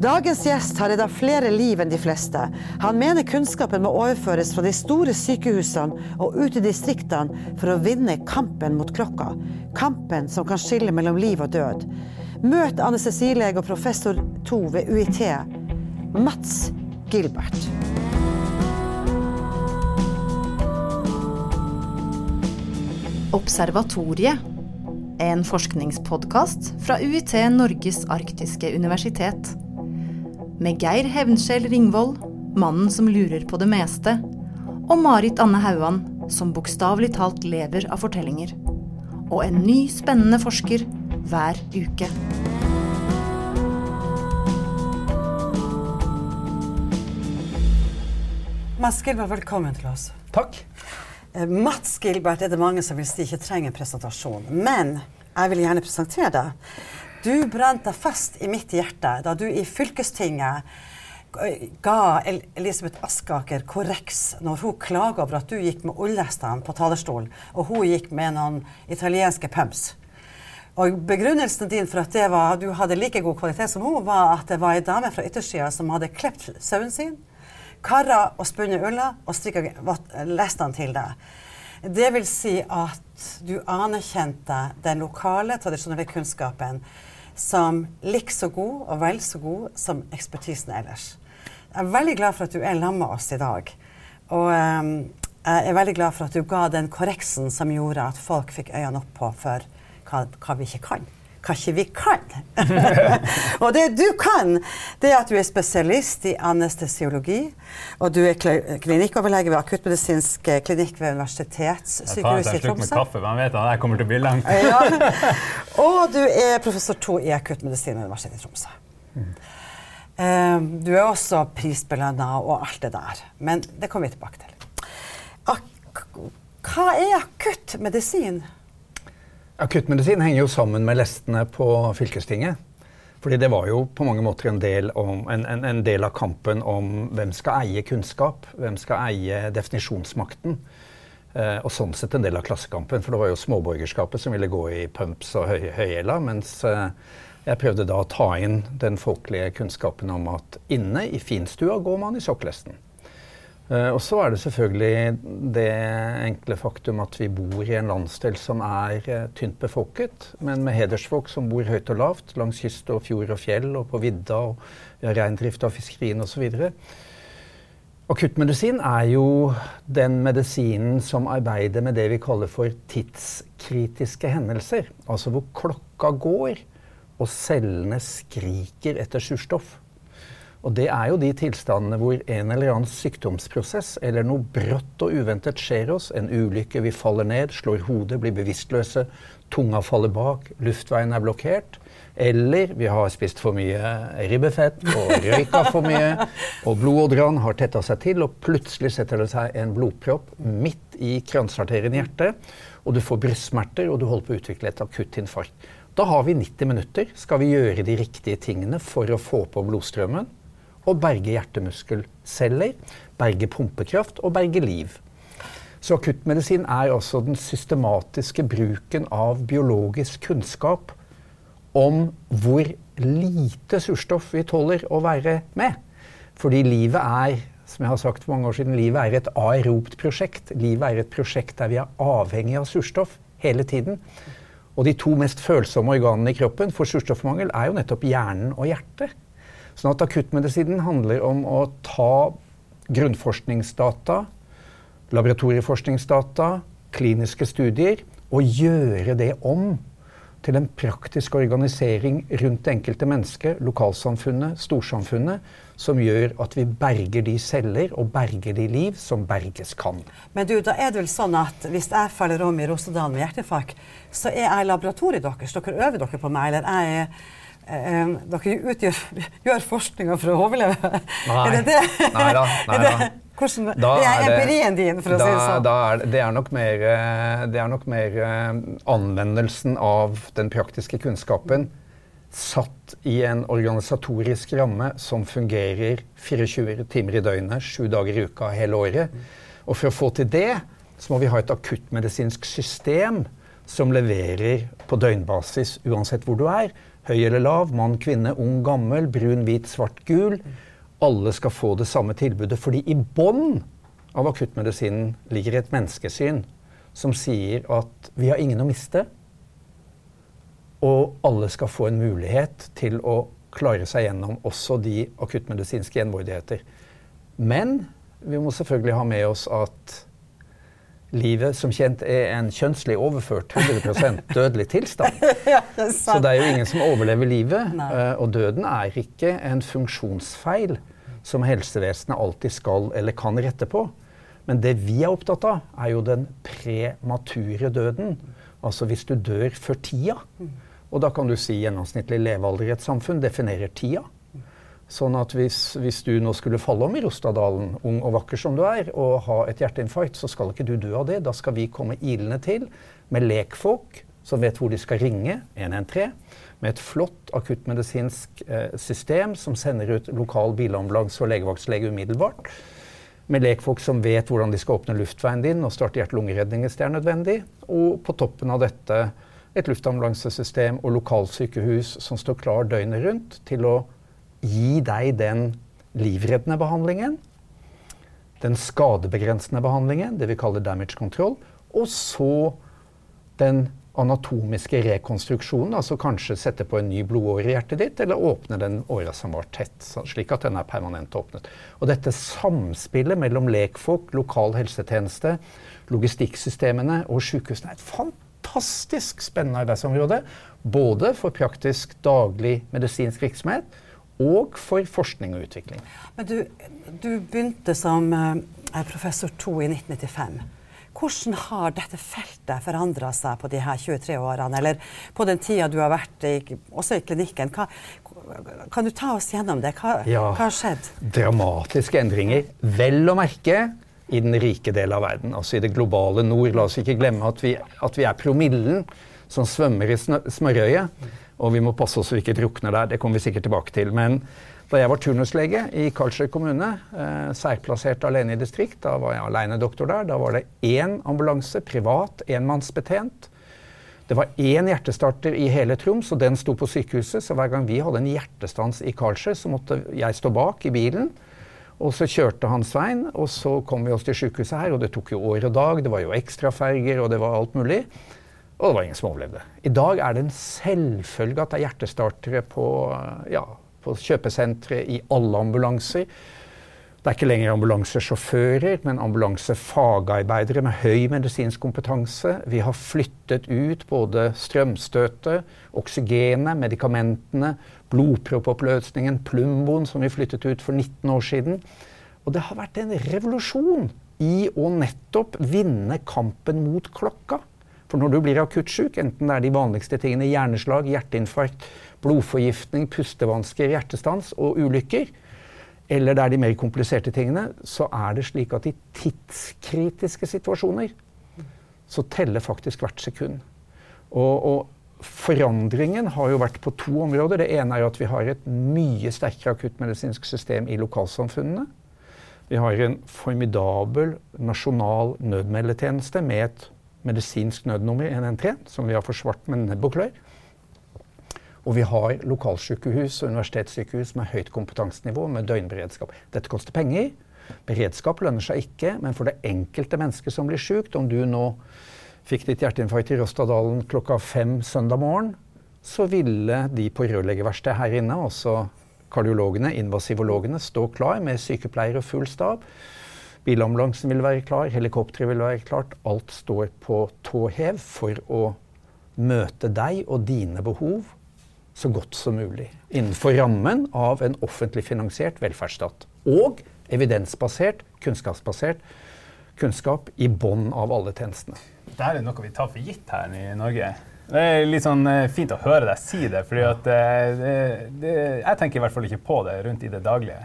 Dagens gjest har redda flere liv enn de fleste. Han mener kunnskapen må overføres fra de store sykehusene og ut i distriktene for å vinne kampen mot klokka. Kampen som kan skille mellom liv og død. Møt anestesilege og professor to ved UiT, Mats Gilbert. Observatoriet. En forskningspodkast fra UiT Norges arktiske universitet med Geir Hevnskjell Ringvold, mannen som lurer på det meste, og Marit Anne Hauan, som bokstavelig talt lever av fortellinger. Og en ny, spennende forsker hver uke. Mats Gilbert, velkommen til oss. Takk. Mads Mats Gilbert er det mange som vil si ikke trenger presentasjon. Men jeg vil gjerne presentere deg. Du brant fast i mitt hjerte da du i fylkestinget ga Elisabeth Askaker korreks når hun klaga over at du gikk med ullestene på talerstolen, og hun gikk med noen italienske pumps. Og begrunnelsen din for at var, du hadde like god kvalitet som hun, var at det var ei dame fra yttersida som hadde klept sauen sin, kara og spunnet ulla og strikka lestene til deg. Det vil si at du anerkjente den lokale, tradisjonelle kunnskapen som like så god og vel så god som ekspertisen ellers. Jeg er veldig glad for at du er sammen med oss i dag. Og um, jeg er veldig glad for at du ga den korreksen som gjorde at folk fikk øynene opp på for hva, hva vi ikke kan hva ikke vi kan. og det du kan, det er at du er spesialist i anestesiologi. Og du er klinikkoverlege ved akuttmedisinsk eh, klinikk ved Universitetssykehuset i Tromsø. Jeg tar en kaffe, man vet at jeg kommer til å bli lang. ja. Og du er professor to i akuttmedisin ved Universitetet i Tromsø. Mm. Du er også prisbelønna og alt det der. Men det kommer vi tilbake til. Ak hva er akuttmedisin? Akuttmedisin henger jo sammen med lestene på fylkestinget. Fordi det var jo på mange måter en del, om, en, en, en del, av kampen om hvem skal eie kunnskap, hvem skal eie definisjonsmakten. Eh, og sånn sett en del av klassekampen, for det var jo småborgerskapet som ville gå i pumps og høy, høyhæla, mens eh, jeg prøvde da å ta inn den folkelige kunnskapen om at inne i finstua går man i sokkelesten. Eh, og så er det selvfølgelig det enkle faktum at vi bor i en landsdel som er eh, tynt befolket, men med hedersfolk som bor høyt og lavt langs kyst og fjord og fjell og på vidda og reindrift og fiskerien osv. Akuttmedisin er jo den medisinen som arbeider med det vi kaller for tidskritiske hendelser. Altså hvor klokka går og cellene skriker etter surstoff. Og det er jo de tilstandene hvor en eller annen sykdomsprosess eller noe brått og uventet skjer oss. En ulykke, vi faller ned, slår hodet, blir bevisstløse, tunga faller bak, luftveien er blokkert. Eller vi har spist for mye ribbefett og røyka for mye, og blodådrene har tetta seg til, og plutselig setter det seg en blodpropp midt i kransarterien i hjertet, og du får brystsmerter, og du holder på å utvikle et akutt infarkt. Da har vi 90 minutter. Skal vi gjøre de riktige tingene for å få på blodstrømmen? Og berge hjertemuskelceller, berge pumpekraft og berge liv. Så akuttmedisin er altså den systematiske bruken av biologisk kunnskap om hvor lite surstoff vi tåler å være med. Fordi livet er som jeg har sagt for mange år siden, livet er et aeropt prosjekt. Livet er et prosjekt der vi er avhengig av surstoff hele tiden. Og de to mest følsomme organene i kroppen for surstoffmangel er jo nettopp hjernen og hjertet. Sånn at akuttmedisinen handler om å ta grunnforskningsdata, laboratorieforskningsdata, kliniske studier og gjøre det om til en praktisk organisering rundt det enkelte mennesket, lokalsamfunnet, storsamfunnet, som gjør at vi berger de celler og berger de liv som berges kan. Men du, da er det vel sånn at hvis jeg faller om i Rosedalen med hjertefakk, så er jeg laboratoriet deres. Dere øver dere på meg, eller jeg er dere utgjør, gjør forskninga for å overleve? Nei. Er det det? Nei da. Nei da. Hvordan, det er empirien din, for å da, si det sånn. Er, det er nok mer, eh, det er nok mer anvendelsen av den praktiske kunnskapen satt i en organisatorisk ramme som fungerer 24 timer i døgnet, sju dager i uka hele året. Og for å få til det, så må vi ha et akuttmedisinsk system som leverer på døgnbasis uansett hvor du er, Høy eller lav, mann, kvinne, ung, gammel, brun, hvit, svart, gul. Alle skal få det samme tilbudet. Fordi i bånn av akuttmedisinen ligger et menneskesyn som sier at vi har ingen å miste. Og alle skal få en mulighet til å klare seg gjennom også de akuttmedisinske gjenvordigheter. Men vi må selvfølgelig ha med oss at livet som kjent er en kjønnslig overført 100% dødelig tilstand. ja, det Så det er jo ingen som overlever livet. Nei. eh, Og døden er ikke en funksjonsfeil som helsevesenet alltid skal eller kan rette på. Men det vi er opptatt av, er jo den premature døden. Altså hvis du dør før tida. Og da kan du si gjennomsnittlig levealder i et samfunn definerer tida. Sånn at hvis, hvis du nå skulle falle om i Rostadalen, ung og vakker som du er, og ha et hjerteinfarkt, så skal ikke du dø av det. Da skal vi komme ilende til med lekfolk som vet hvor de skal ringe, 113, med et flott akuttmedisinsk eh, system som sender ut lokal bilambulanse og legevaktslege umiddelbart. Med lekfolk som vet hvordan de skal åpne luftveien din og starte hjerte-lungeredning hvis det er nødvendig. Og på toppen av dette et luftambulansesystem og lokalsykehus som står klar døgnet rundt til å gi deg den livreddende behandlingen, den skadebegrensende behandlingen, det vi kaller damage control, og så den anatomiske rekonstruksjonen, altså kanskje sette på en ny blodåre i hjertet ditt, eller åpne den åra som var tett, slik at den er permanent åpnet. Og dette samspillet mellom lekfolk, lokal helsetjeneste, logistikksystemene og sykehusene er et fantastisk spennende arbeidsområde. Både for praktisk daglig medisinsk virksomhet og for forskning og utvikling. Men du, du begynte som eh, professor to i 1995. Hvordan har dette feltet forandra seg på de her 23 årene, eller på den tida du har vært i, også i klinikken? Hva, kan du ta oss gjennom det? Hva, Ja. hva har skjedd? Dramatiske endringer. Vel å merke i den rike delen av verden, altså i det globale nord. La oss ikke glemme at vi, at vi er promillen som svømmer i smørøyet. Og vi må passe oss så vi ikke drukner der. Det kommer vi sikkert tilbake til. Men da jeg var turnuslege i Karlsøy kommune, eh, særplassert alene i distrikt, da var jeg alenedoktor der. Da var det én ambulanse, privat, enmannsbetjent. Det var én hjertestarter i hele Troms, og den sto på sykehuset. Så hver gang vi hadde en hjertestans i Karlsøy, så måtte jeg stå bak i bilen. Og så kjørte han Svein, og så kom vi oss til sykehuset her. Og det tok jo år og dag. Det var jo ekstraferger, og det var alt mulig. Og det var ingen som overlevde. I dag er det en selvfølge at det er hjertestartere på, ja, på kjøpesentre i alle ambulanser. Det er ikke lenger ambulansesjåfører, men ambulansefagarbeidere med høy medisinsk kompetanse. Vi har flyttet ut både strømstøtet, oksygenet, medikamentene, blodproppoppløsningen, plumboen, som vi flyttet ut for 19 år siden. Og det har vært en revolusjon i å nettopp vinne kampen mot klokka. For når du blir akutt syk, enten det er de vanligste tingene hjerneslag, hjerteinfarkt, blodforgiftning, pustevansker, hjertestans og ulykker, eller det er de mer kompliserte tingene, så er det slik at i tidskritiske situasjoner så teller faktisk hvert sekund. Og, og forandringen har jo vært på to områder. Det ene er at vi har et mye sterkere akuttmedisinsk system i lokalsamfunnene. Vi har en formidabel nasjonal nødmeldetjeneste med et medisinsk nødnummer 113, som vi har forsvart med nebb og klør. Og vi har lokalsykehus og universitetssykehus med høyt kompetansenivå med døgnberedskap. Dette koster penger. Beredskap lønner seg ikke, men for det enkelte mennesket som blir sykt, om du nå fikk ditt hjerteinfarkt i Rostadalen klokka fem søndag morgen, så ville de på rørleggerverkstedet her inne, også kardiologene, invasivologene, stå klar med sykepleiere og full stab. Bilambulansen vil være klar, helikopteret vil være klart. Alt står på tå hev for å møte deg og dine behov så godt som mulig. Innenfor rammen av en offentlig finansiert velferdsstat. Og evidensbasert, kunnskapsbasert kunnskap i bånn av alle tjenestene. Dette er noe vi tar for gitt her i Norge. Det er litt sånn eh, fint å høre deg si det, for eh, jeg tenker i hvert fall ikke på det rundt i det daglige.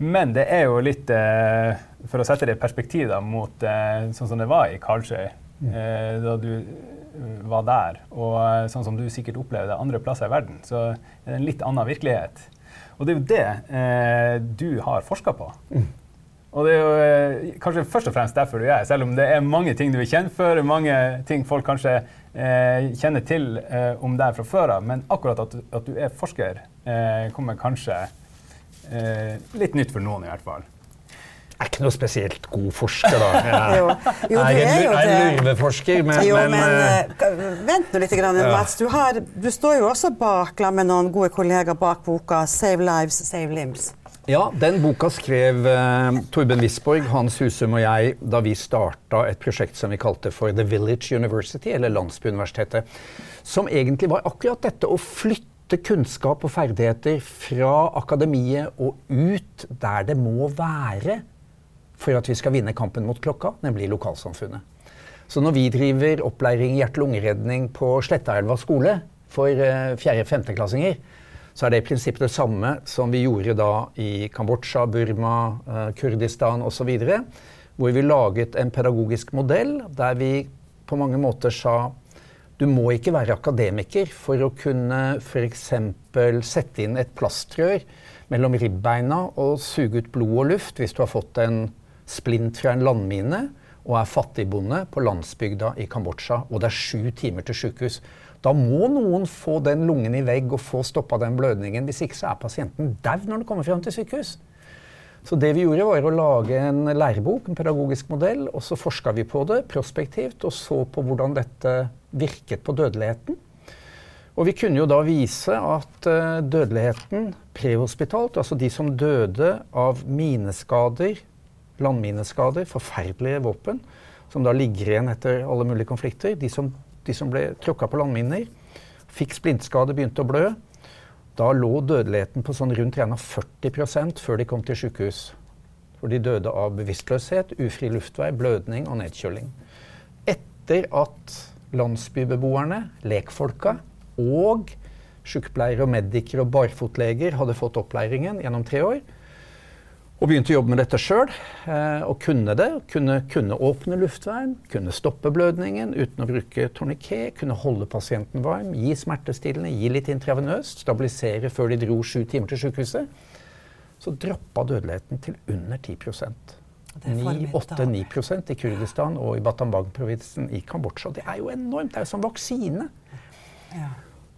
Men det er jo litt, eh, for å sette det i perspektiv da, mot eh, sånn som det var i Karlsøy, eh, da du var der, og sånn som du sikkert opplevde andre plasser i verden, så er det en litt annen virkelighet. Og det er jo det eh, du har forska på. Og det er jo kanskje først og fremst derfor du er selv om det er mange ting du er kjent for, mange ting folk kanskje eh, kjenner til eh, om deg fra før av, men akkurat at, at du er forsker, eh, kommer kanskje litt nytt for noen, i hvert fall. Jeg er ikke noe spesielt god forsker, da. Jo, jo, du Jeg er jo er det. en lurveforsker, men, Jo, men, men eh, eh, vent nå litt, grann, Ja. Mats. Du, har, du står jo også bak la med noen gode kollegaer bak boka 'Save Lives, Save Limbs'. Ja, den boka skrev uh, Torben Wisborg, Hans Husum og jeg da vi starta et prosjekt som vi kalte for The Village University, eller Landsbyuniversitetet. Som egentlig var akkurat dette å flytte kunnskap og ferdigheter fra akademiet og ut der det må være for at vi skal vinne kampen mot klokka, nemlig lokalsamfunnet. Så når vi driver opplæring i hjerte-lungeredning på Slettaelva skole for eh, 4.-5.-klassinger, så er det i prinsippet det samme som vi gjorde da i Kambodsja, Burma, eh, Kurdistan osv. Hvor vi laget en pedagogisk modell der vi på mange måter sa du må ikke være akademiker for å kunne f.eks. sette inn et plastrør mellom ribbeina og suge ut blod og luft hvis du har fått en splint fra en landmine og er fattigbonde på landsbygda i Kambodsja, og det er sju timer til sykehus. Da må noen få den lungen i vegg og få stoppa den blødningen. Hvis ikke så er pasienten daud når den kommer fram til sykehus. Så det vi gjorde var å lage en lærebok, en pedagogisk modell, og så forska vi på det prospektivt og så på hvordan dette virket på dødeligheten. Og vi kunne jo da vise at eh, dødeligheten prehospitalt, altså de som døde av mineskader, landmineskader, forferdelige våpen, som da ligger igjen etter alle mulige konflikter, de som, de som ble tråkka på landminer, fikk splintskade, begynte å blø, da lå dødeligheten på sånn rundt regna 40% før de kom til sykehus. For de døde av bevisstløshet, ufri luftvei, blødning og nedkjøling. Etter at landsbybeboerne, lekfolka og sykepleiere og medikere og barfotleger hadde fått opplæringen gjennom tre år, og begynte å jobbe med dette sjøl, eh, og kunne det. Kunne, kunne åpne luftveien, kunne stoppe blødningen uten å bruke torniké, kunne holde pasienten varm, gi smertestillende, gi litt intravenøst, stabilisere før de dro sju timer til sykehuset. Så droppa dødeligheten til under 10 Det er formidabelt. 8-9% i Kurdistan og i Batamang-provinsen i Kambodsja. Det er jo enormt. Det er jo som vaksine. Ja.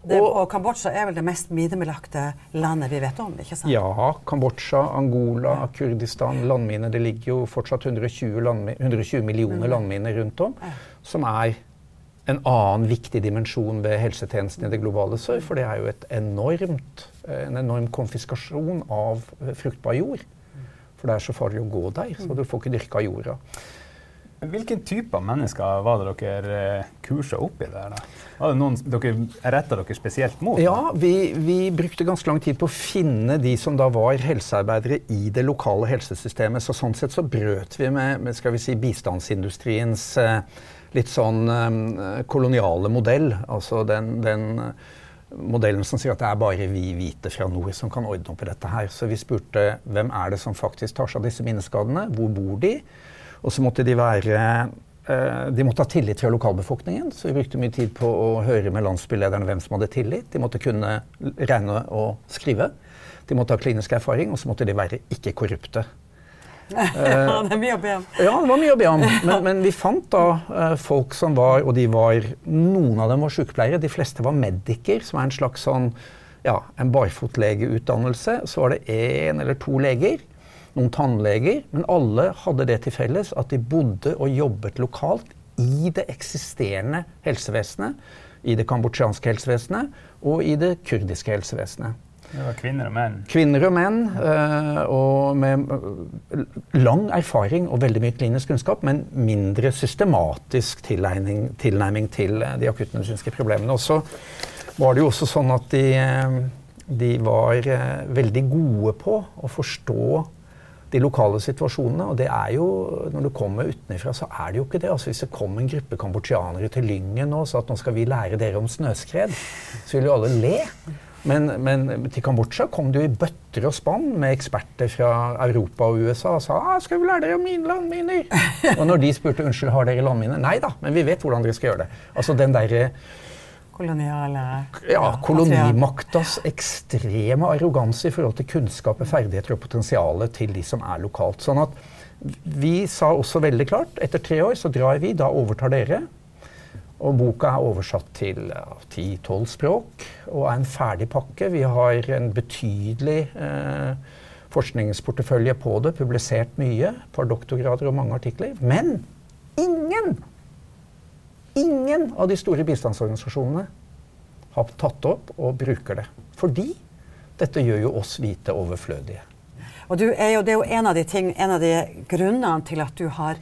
Det, Og- Kambodsja er vel det mest minebelagte landet vi vet om? ikke sant? Ja, Kambodsja, Angola, Kurdistan, landminer. Det ligger jo fortsatt 120, landmi 120 millioner landminer rundt om, som er en annen viktig dimensjon ved helsetjenesten i det globale sør. For det er jo enormt, en enorm konfiskasjon av fruktbar jord. For det er så farlig å gå der, så du får ikke dyrka jorda. Hvilken type av mennesker var det dere eh, kursa opp i der? da? Var det noen dere retta dere spesielt mot? Ja, vi, vi brukte ganske lang tid på å finne de som da var helsearbeidere i det lokale helsesystemet. Så sånn sett så brøt vi med, med skal vi si, bistandsindustriens eh, litt sånn eh, koloniale modell. Altså den, den modellen som sier at det er bare vi hvite fra nord som kan ordne opp i dette her. Så vi spurte hvem er det som faktisk tar seg av disse minneskadene, hvor bor de? Og så måtte de være eh, de måtte ha tillit fra lokalbefolkningen, så vi brukte mye tid på å høre med landsbylederne hvem som hadde tillit. De måtte kunne regne og skrive. De måtte ha klinisk erfaring, og så måtte de være ikke korrupte. Ja, det er mye å be om. Ja, det var mye å be om. Men, men vi fant da eh, folk som var Og de var Noen av dem var sykepleiere. De fleste var mediker, som er en slags sånn ja, en barfotlegeutdannelse. Så var det én eller to leger. Noen tannleger. Men alle hadde det til felles at de bodde og jobbet lokalt i det eksisterende helsevesenet. I det kambodsjanske helsevesenet og i det kurdiske helsevesenet. Det var kvinner og menn. Kvinner og menn, eh, og med eh, lang erfaring og veldig mye klinisk kunnskap, men mindre systematisk tilnærming, tilnærming til eh, de akuttmedisinske problemene. Og så var det jo også sånn at de, de var veldig gode på å forstå de lokale situasjonene. Og det er jo, når du kommer utenfra, så er det jo ikke det. Altså Hvis det kom en gruppe kambodsjanere til Lyngen nå og sa at nå skal vi lære dere om snøskred, så ville jo alle le. Men, men til Kambodsja kom det jo i bøtter og spann med eksperter fra Europa og USA og sa ah, 'skal vi lære dere om mine landminer'? og når de spurte unnskyld, har dere landminer? Nei da, men vi vet hvordan dere skal gjøre det. Altså den derre koloniale Ja, kolonimaktas ekstreme arroganse i forhold til kunnskap, ferdigheter og potensialet til de som er lokalt. Sånn at vi sa også veldig klart etter tre år så drar vi, da overtar dere. Og boka er oversatt til ti-tolv språk og er en ferdig pakke. Vi har en betydelig eh, forskningsportefølje på det, publisert mye. Et par doktorgrader og mange artikler. Men ingen, ingen av de store bistandsorganisasjonene har tatt opp og bruker det. Fordi dette gjør jo oss hvite overflødige. Og jo, det er jo en av, de ting, en av de grunnene til at du har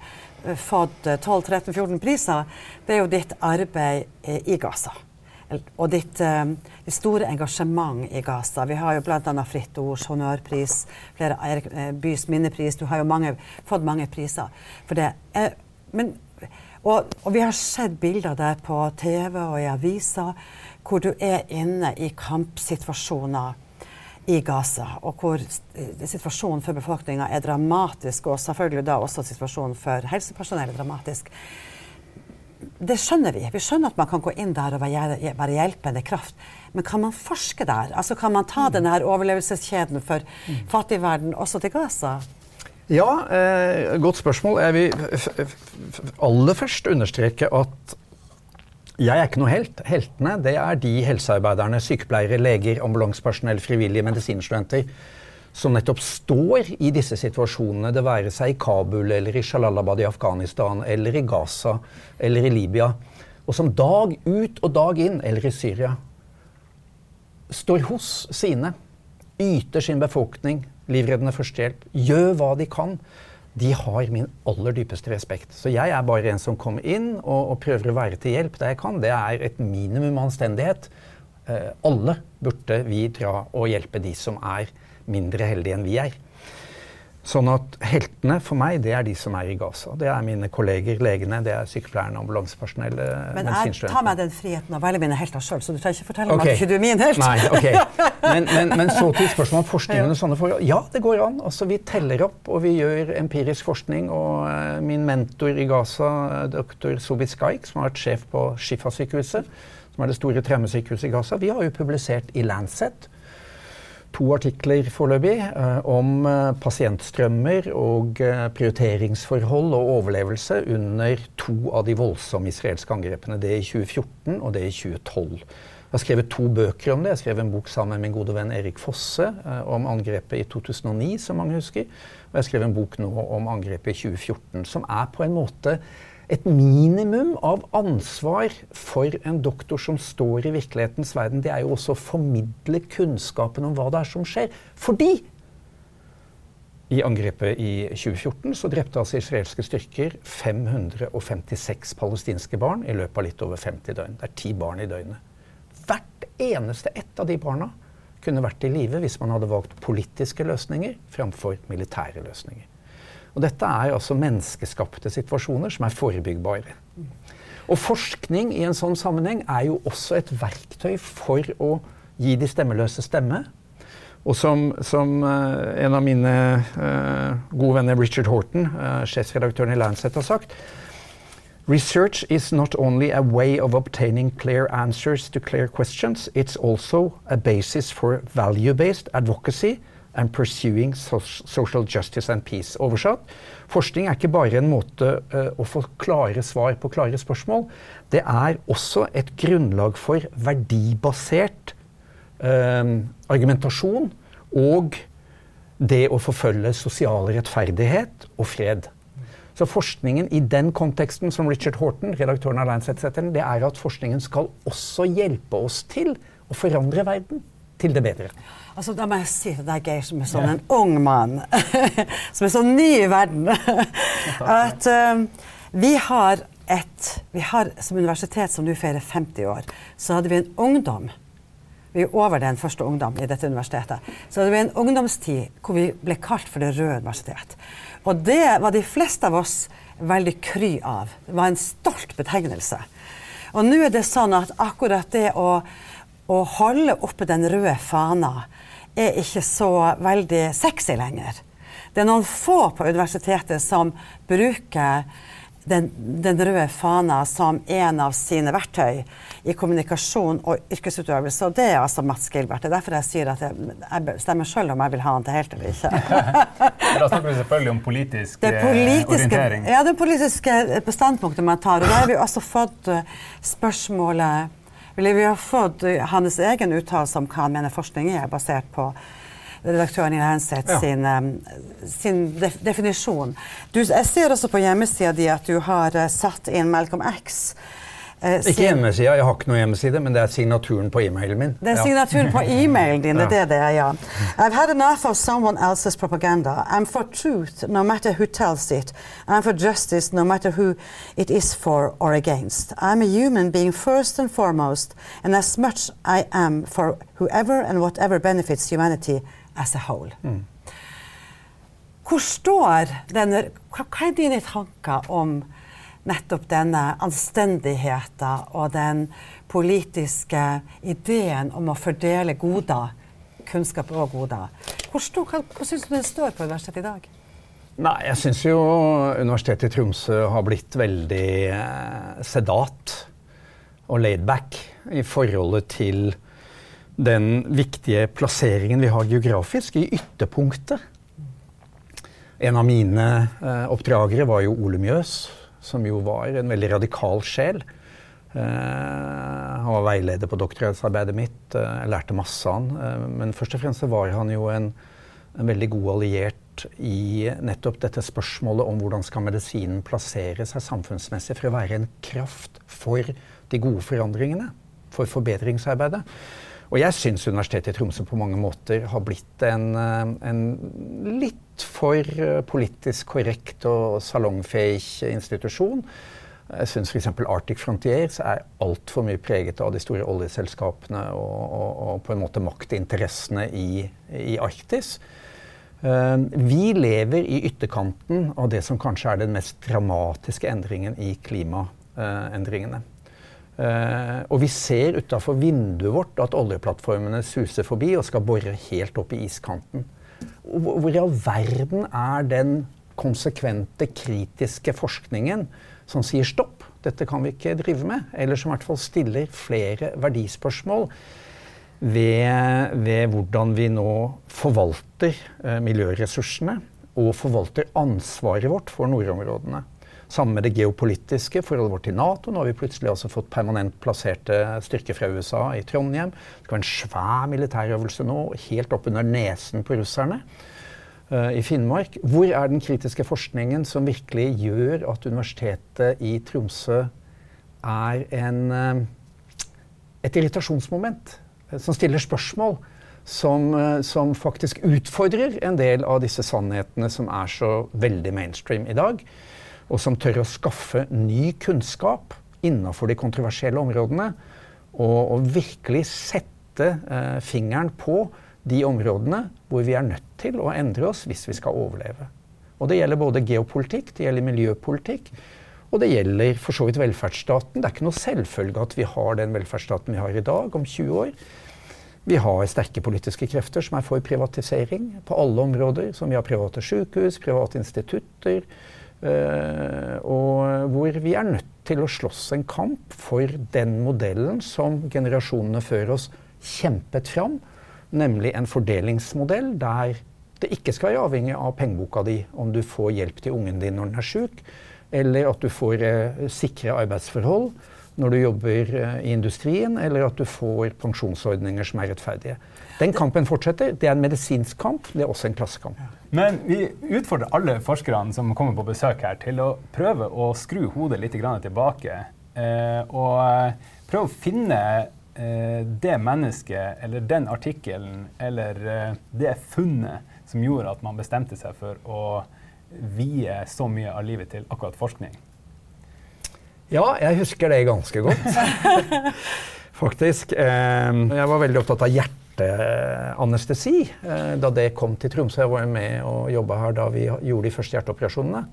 fått 12-13-14 priser, det er jo ditt arbeid eh, i Gaza. Og ditt, eh, ditt store engasjement i Gaza. Vi har jo bl.a. Fritt Ords honnørpris, flere Bys minnepris. Du har jo mange, fått mange priser for det. Men, og, og, vi har sett bilder der på TV og i aviser hvor du er inne i kampsituasjoner i Gaza, og hvor situasjonen for befolkninga er dramatisk, og selvfølgelig da også situasjonen for helsepersonell er dramatisk. Det skjønner vi. Vi skjønner at man kan gå inn der og være, hjelpende kraft. Men kan man forske der? Altså Kan man ta denne her overlevelseskjeden for fattig verden også til Gaza? Ja, eh, godt spørsmål. Jeg vil aller først understreke at jeg er ikke noe helt. Heltene det er de helsearbeiderne, sykepleiere, leger, ambulansepersonell, frivillige, medisinstudenter som nettopp står i disse situasjonene, det være seg i Kabul eller i Shalalabad i Afghanistan eller i Gaza eller i Libya, og som dag ut og dag inn, eller i Syria, står hos sine, yter sin befolkning livreddende førstehjelp, gjør hva de kan de har min aller dypeste respekt. Så jeg er bare en som kommer inn og, og prøver å være til hjelp der jeg kan. Det er et minimum anstendighet. Eh, alle burde vi dra og hjelpe de som er mindre heldige enn vi er. Sånn at heltene for meg, det er de som er i Gaza. Det er mine kolleger, legene, det er sykepleierne, ambulansepersonellet, Men jeg tar meg den friheten å velge mine helter sjøl, så du trenger ikke fortelle okay. meg at ikke du er min helt. Nei, ok. Men, men, men så til spørsmålet om forskningen og sånne forhold. Ja, det går an. Altså, vi teller opp, og vi gjør empirisk forskning. Og uh, min mentor i Gaza, doktor Sobit Skaik, som har vært sjef på Shifa-sykehuset, som er det store traumesykehuset i Gaza, vi har jo publisert i Lancet to artikler foreløpig eh, om eh, pasientstrømmer og eh, prioriteringsforhold og overlevelse under to av de voldsomme israelske angrepene. Det i 2014 og det i 2012. Jeg har skrevet to bøker om det. Jeg skrev en bok sammen med min gode venn Erik Fosse om angrepet i 2009, som mange husker. Og jeg skrev en bok nå om angrepet i 2014, som er på en måte et minimum av ansvar for en doktor som står i virkelighetens verden, det er jo også å formidle kunnskapen om hva det er som skjer. Fordi i angrepet i 2014 så drepte altså israelske styrker 556 palestinske barn i løpet av litt over 50 døgn. Det er ti barn i døgnet. Hvert eneste ett av de barna kunne vært i live hvis man hadde valgt politiske løsninger framfor militære løsninger. Og dette er altså menneskeskapte situasjoner som er forebyggbare. Og forskning i en sånn sammenheng er jo også et verktøy for å gi de stemmeløse stemme. Og som, som uh, en av mine uh, gode venner Richard Horton, uh, sjefsredaktøren i Lancet, har sagt Research is not only a way of obtaining clear answers to clear questions, it's also a basis for value-based advocacy and pursuing social justice and peace. Oversatt forskning er ikke bare en måte uh, å få klare svar på klare spørsmål. Det er også et grunnlag for verdibasert uh, argumentasjon og det å forfølge sosial rettferdighet og fred. Så forskningen i den konteksten som Richard Horton, redaktøren av Lancet, setter det er at forskningen skal også hjelpe oss til å forandre verden til det bedre. Altså, da må jeg si til deg, Geir, som er sånn en ung mann, som er så ny i verden, at uh, vi har et vi har, Som universitet som nå feirer 50 år, så hadde vi en ungdom. Vi er over den første ungdom i dette universitetet. Så hadde vi en ungdomstid hvor vi ble kalt for Det røde universitet. Og det var de fleste av oss veldig kry av. Det var en stolt betegnelse. Og nå er det sånn at akkurat det å å holde oppe den røde fana er ikke så veldig sexy lenger. Det er noen få på universitetet som bruker den, den, røde fana som en av sine verktøy i kommunikasjon og yrkesutøvelse. Og det er altså Mats Gilbert. Det er derfor jeg sier at jeg, jeg bestemmer sjøl om jeg vil ha han til helt eller ikke. da snakker vi selvfølgelig om politisk det politiske, orientering. Ja, det politiske standpunktet man tar. Og da har vi også fått spørsmålet Vi har fått hans egen uttalelse om hva han mener forskning er, basert på redaktøren i Henseth ja. sin, sin def definisjon. Du, jeg ser også på hjemmesida di at du har uh, satt inn Malcolm X. Uh, ikke hjemmesida, jeg har ikke noe hjemmeside, men det er signaturen på e-mailen min. Det er signaturen på e-mailen din, det er det det er, ja. I've had enough of someone else's propaganda. I'm for truth, no matter who tells it. I'm for justice, no matter who it is for or against. I'm a human being first and foremost, and as much I am for whoever and whatever benefits humanity as a whole. Mm. Hvor står denne, hva er dine tanker om nettopp denne anstendigheten og den politiske ideen om å fordele goder, kunnskap og goder? Hvor, stor, hva, hva syns du den står på universitetet i dag? Nei, jeg syns jo Universitetet i Tromsø har blitt veldig eh, sedat og laidback i forholdet til den viktige plasseringen vi har geografisk, i ytterpunktet. En av mine eh, oppdragere var jo Ole Mjøs, som jo var en veldig radikal sjel. Eh, han var veileder på doktorgradsarbeidet mitt. Eh, jeg lærte masse av han. Eh, men først og fremst var han jo en, en, veldig god alliert i nettopp dette spørsmålet om hvordan skal medisinen plassere seg samfunnsmessig for å være en kraft for de gode forandringene, for forbedringsarbeidet. Og jeg syns Universitetet i Tromsø på mange måter har blitt en, eh, en litt for eh, politisk korrekt og salongfeig institusjon. Jeg syns f.eks. Arctic Frontiers er altfor mye preget av de store oljeselskapene og, og, og på en måte maktinteressene i, i Arktis. Uh, vi lever i ytterkanten av det som kanskje er den mest dramatiske endringen i klimaendringene. Uh, og vi ser utafor vinduet vårt at oljeplattformene suser forbi og skal bore helt opp i iskanten. Hvor i all verden er den konsekvente, kritiske forskningen som sier stopp, dette kan vi ikke drive med, eller som i hvert fall stiller flere verdispørsmål ved, ved hvordan vi nå forvalter uh, miljøressursene og forvalter ansvaret vårt for nordområdene. Sammen med det geopolitiske, forholdet vårt til Nato. Nå har vi plutselig også fått permanent plasserte styrker fra USA i Trondheim. Det skal være en svær militærøvelse nå, helt oppunder nesen på russerne uh, i Finnmark. Hvor er den kritiske forskningen som virkelig gjør at Universitetet i Tromsø er en, uh, et irritasjonsmoment? Uh, som stiller spørsmål? Som, som, faktisk utfordrer en del av disse sannhetene som er så veldig mainstream i dag og som tør å skaffe ny kunnskap innenfor de kontroversielle områdene. Og, og virkelig sette eh, fingeren på de områdene hvor vi er nødt til å endre oss hvis vi skal overleve. Og det gjelder både geopolitikk, det gjelder miljøpolitikk, og det gjelder for så vidt velferdsstaten. Det er ikke noe selvfølge at vi har den velferdsstaten vi har i dag, om 20 år. Vi har sterke politiske krefter som er for privatisering på alle områder. Som vi har private sykehus, private institutter, og hvor vi er nødt til å slåss en kamp for den modellen som generasjonene før oss kjempet fram, nemlig en fordelingsmodell der det ikke skal være avhengig av pengeboka di om du får hjelp til ungen din når den er sjuk, eller at du får uh, sikre arbeidsforhold når du jobber uh, i industrien, eller at du får pensjonsordninger som er rettferdige. Den kampen fortsetter. Det er en medisinsk kamp, det er også en klassekamp. Men vi utfordrer alle forskerne som kommer på besøk her, til å prøve å skru hodet litt tilbake. Eh, og eh, prøve å finne eh, det mennesket eller den artikkelen eller det funnet som gjorde at man bestemte seg for å vie så mye av livet til akkurat forskning. Ja, jeg husker det ganske godt. Faktisk. Jeg var veldig opptatt av hjertet hjerteanestesi anestesi da det kom til Tromsø. Jeg var med og jobba her da vi gjorde de første hjerteoperasjonene.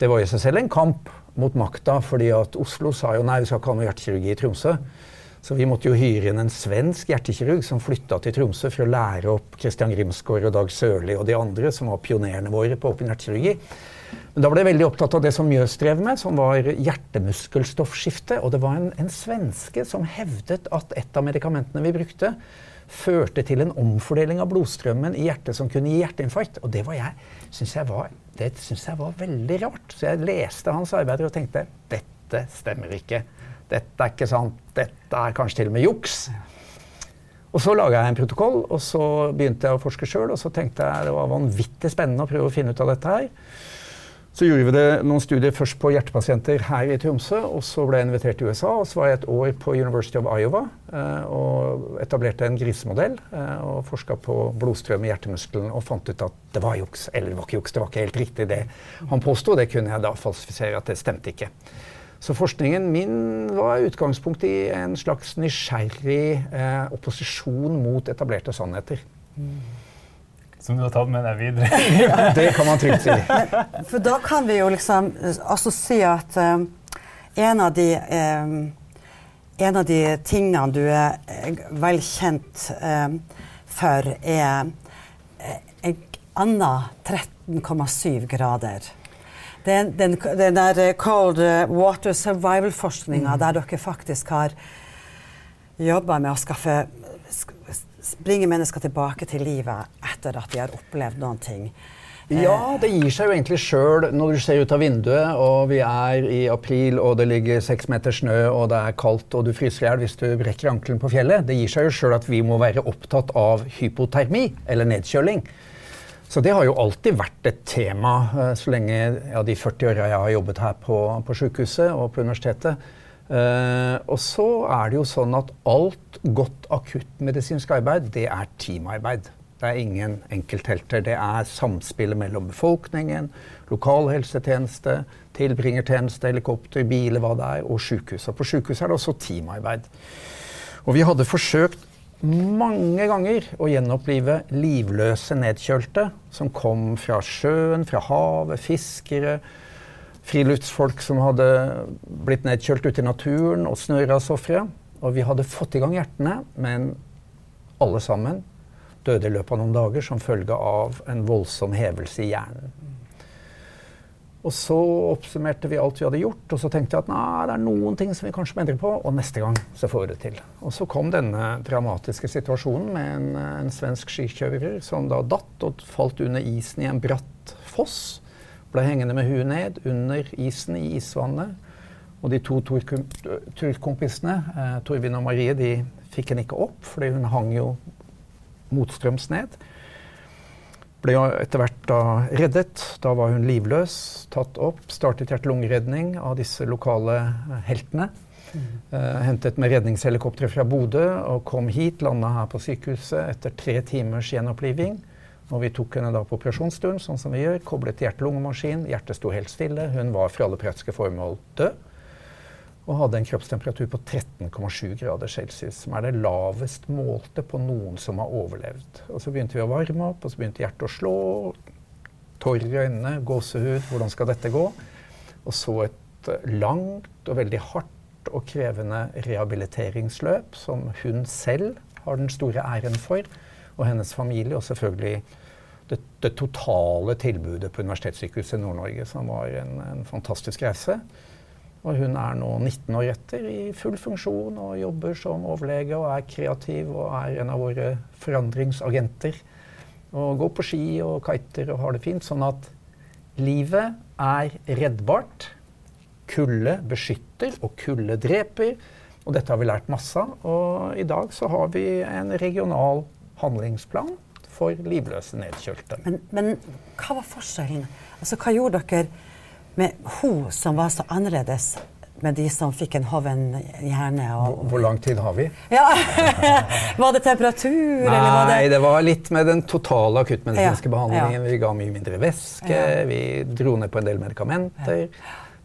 Det var i seg selv en kamp mot makta, fordi at Oslo sa jo nei, vi skal ikke ha noe hjertekirurgi i Tromsø. Så vi måtte jo hyre inn en svensk hjertekirurg som flytta til Tromsø for å lære opp Christian Grimsgaard og Dag Sørli og de andre som var pionerene våre på åpen hjertekirurgi. Men da ble jeg veldig opptatt av det som Mjøs drev med, som var hjertemuskelstoffskifte. Og det var en, en svenske som hevdet at et av medikamentene vi brukte, førte til en omfordeling av blodstrømmen i hjertet som kunne gi hjerteinfarkt. Og det, var jeg, jeg var, jeg var veldig rart. Så jeg leste hans arbeider og tenkte dette stemmer ikke. Dette er ikke sant. Dette er kanskje til og med juks. Og så laga jeg en protokoll, og så begynte jeg å forske sjøl. Og så tenkte jeg det var vanvittig spennende å prøve å finne ut av dette her. Så gjorde vi det noen studier først på hjertepasienter her i Tromsø. Og så ble jeg invitert til USA, og så var jeg et år på University of Iowa eh, og etablerte en grisemodell. Eh, og forska på blodstrøm i hjertemuskelen og fant ut at det var juks. Eller det var ikke juks, det var ikke helt riktig det han påsto. Det kunne jeg da falsifisere at det stemte ikke. Så forskningen min var utgangspunkt i en slags nysgjerrig eh, opposisjon mot etablerte sannheter. Som du har tatt med deg videre? det kan man trygt si. For da kan vi jo liksom altså si at um, en, av de, um, en av de tingene du er vel kjent um, for, er en annen 13,7 grader. Den, den, den, der cold water survival-forskninga mm. der dere faktisk har jobba med å skaffe bringe mennesker tilbake til livet etter at de har opplevd noen ting. Ja, det gir seg jo egentlig sjøl når du ser ut av vinduet, og vi er i april, og det ligger seks meter snø, og det er kaldt, og du fryser i hjel hvis du brekker ankelen på fjellet. Det gir seg jo sjøl at vi må være opptatt av hypotermi, eller nedkjøling. Så det har jo alltid vært et tema eh, så lenge ja, de 40 åra jeg har jobbet her på, på sykehuset og på universitetet. Uh, og så er det jo sånn at alt godt akuttmedisinsk arbeid, det er teamarbeid. Det er ingen enkelthelter. Det er samspillet mellom befolkningen, lokalhelsetjeneste, tilbringertjeneste, helikopter, biler, hva det er, og sykehus. Og på sykehus er det også teamarbeid. Og vi hadde forsøkt mange ganger å gjenopplive livløse nedkjølte som kom fra sjøen, fra havet, fiskere friluftsfolk som hadde blitt nedkjølt ute i naturen, og snørasofre. Og vi hadde fått i gang hjertene, men alle sammen døde i løpet av noen dager som følge av en voldsom hevelse i hjernen. Og så oppsummerte vi alt vi hadde gjort, og så tenkte jeg at nei, det er noen ting som vi kanskje må endre på, og neste gang så får vi det til. Og så kom denne dramatiske situasjonen med en, en svensk skikjører som da datt og falt under isen i en bratt foss. Ble hengende med huet ned under isen i isvannet. Og de to turkompisene, eh, Torvin og Marie, de fikk henne ikke opp, fordi hun hang jo motstrøms ned. Ble etter hvert da reddet. Da var hun livløs, tatt opp. Startet hjerte-lungeredning av disse lokale eh, heltene. Mm. Eh, hentet med redningshelikopter fra Bodø og kom hit, landa her på sykehuset etter tre timers gjenoppliving. Og vi tok henne da på operasjonsstuen, sånn som vi gjør, koblet hjerte-lungemaskin. Hjertet sto helt stille. Hun var for alle praktiske formål død. Og hadde en kroppstemperatur på 13,7 grader celsius, som er det lavest målte på noen som har overlevd. Og så begynte vi å varme opp, og så begynte hjertet å slå. Tårer i øynene, gåsehud. Hvordan skal dette gå? Og så et langt og veldig hardt og krevende rehabiliteringsløp som hun selv har den store æren for, og hennes familie, og selvfølgelig det, det, totale tilbudet på Universitetssykehuset Nord-Norge, som var en, en, fantastisk reise. Og hun er nå 19 år etter i full funksjon og jobber som overlege og er kreativ og er en av våre forandringsagenter. Og går på ski og kiter og har det fint. Sånn at livet er reddbart. Kulde beskytter, og kulde dreper. Og dette har vi lært masse av. Og i dag så har vi en regional handlingsplan for livløse nedkjølte. Men, men hva var forskjellen? Altså, hva gjorde dere med hun som var så annerledes? Med de som fikk en hoven hjerne? Og, hvor, lang tid har vi? Ja. var det temperatur? Nei, var det... det... var litt med den totale akuttmedisinske ja. behandlingen. Ja. Vi ga mye mindre væske, vi dro ned på en del medikamenter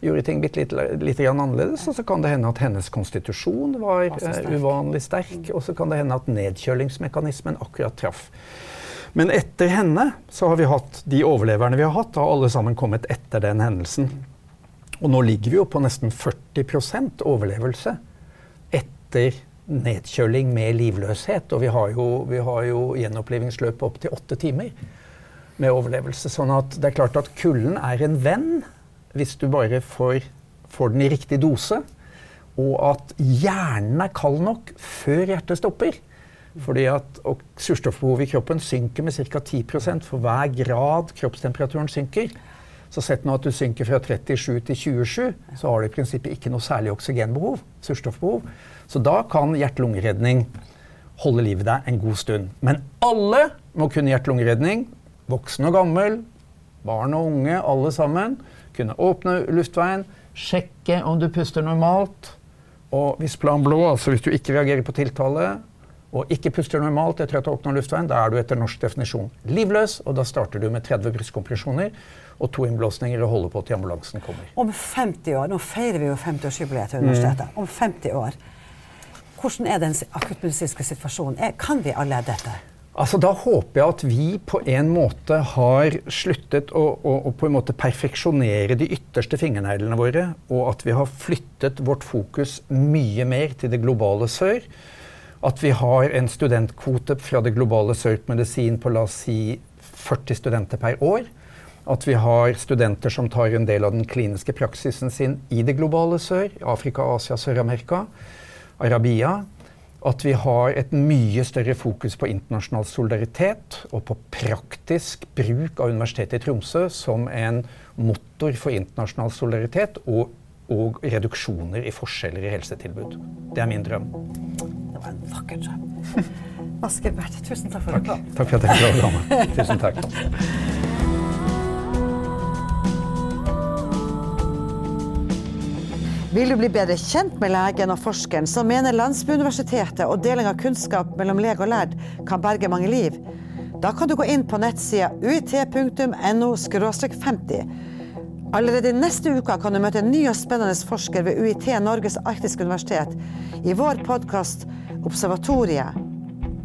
gjorde ting litt, litt, litt annerledes. Og så kan det hende at hennes konstitusjon var uh, uvanlig sterk. Og så kan det hende at nedkjølingsmekanismen akkurat traff. Men etter henne så har vi hatt de overleverne vi har hatt, har alle sammen kommet etter den hendelsen. Og nå ligger vi jo på nesten 40% overlevelse etter nedkjøling med livløshet. Og vi har jo, vi har jo gjenopplivingsløp opp til åtte timer med overlevelse. Sånn at det er klart at kulden er en venn hvis du bare får, får den i riktig dose. Og at hjernen er kald nok før hjertet stopper. Fordi at Surstoffbehovet i kroppen synker med ca. 10% for hver grad kroppstemperaturen synker. Så sett nå at du synker fra 37 til 27, så har du i prinsippet ikke noe særlig oksygenbehov. surstoffbehov. Så da kan hjerte-lungeredning holde livet deg en god stund. Men alle må kunne hjerte-lungeredning. Voksen og gammel, barn og unge, alle sammen. Kunne åpne luftveien, sjekke om du puster normalt. Og hvis plan blå, altså hvis du ikke reagerer på tiltale, og ikke puster normalt etter at du åpner luftveien, da er du etter norsk definisjon livløs, og da starter du med 30 brystkompresjoner og to innblåsninger og holder på til ambulansen kommer. Om 50 år, nå feirer vi jo 50-årsjubileet til universitetet. Mm. Om 50 år, hvordan er den akuttmedisinske situasjonen? Kan vi alle dette? Altså, da håper jeg at vi på en måte har sluttet å, å, å på en måte perfeksjonere de ytterste fingerneglene våre, og at vi har flyttet vårt fokus mye mer til det globale sør. At vi har en studentkvote fra det globale sør medisin på la oss si 40 studenter per år. At vi har studenter som tar en del av den kliniske praksisen sin i det globale sør, Afrika, Asia, Sør-Amerika, Arabia at vi har et mye større fokus på internasjonal solidaritet og på praktisk bruk av Universitetet i Tromsø som en motor for internasjonal solidaritet og, og reduksjoner i forskjeller i helsetilbud. Det er min drøm. Var en vakker drøm. Asker tusen takk for at du kom. Takk for at jeg fikk komme. Tusen takk. Vil du bli bedre kjent med legen og forskeren som mener Landsbyuniversitetet og deling av kunnskap mellom lege og lærd kan berge mange liv? Da kan du gå inn på nettsida uit.no 50. Allerede neste uke kan du møte en ny og spennende forsker ved UiT Norges arktiske universitet i vår podkast Observatoriet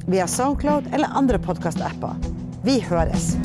via Soundcloud eller andre podkastapper. Vi høres!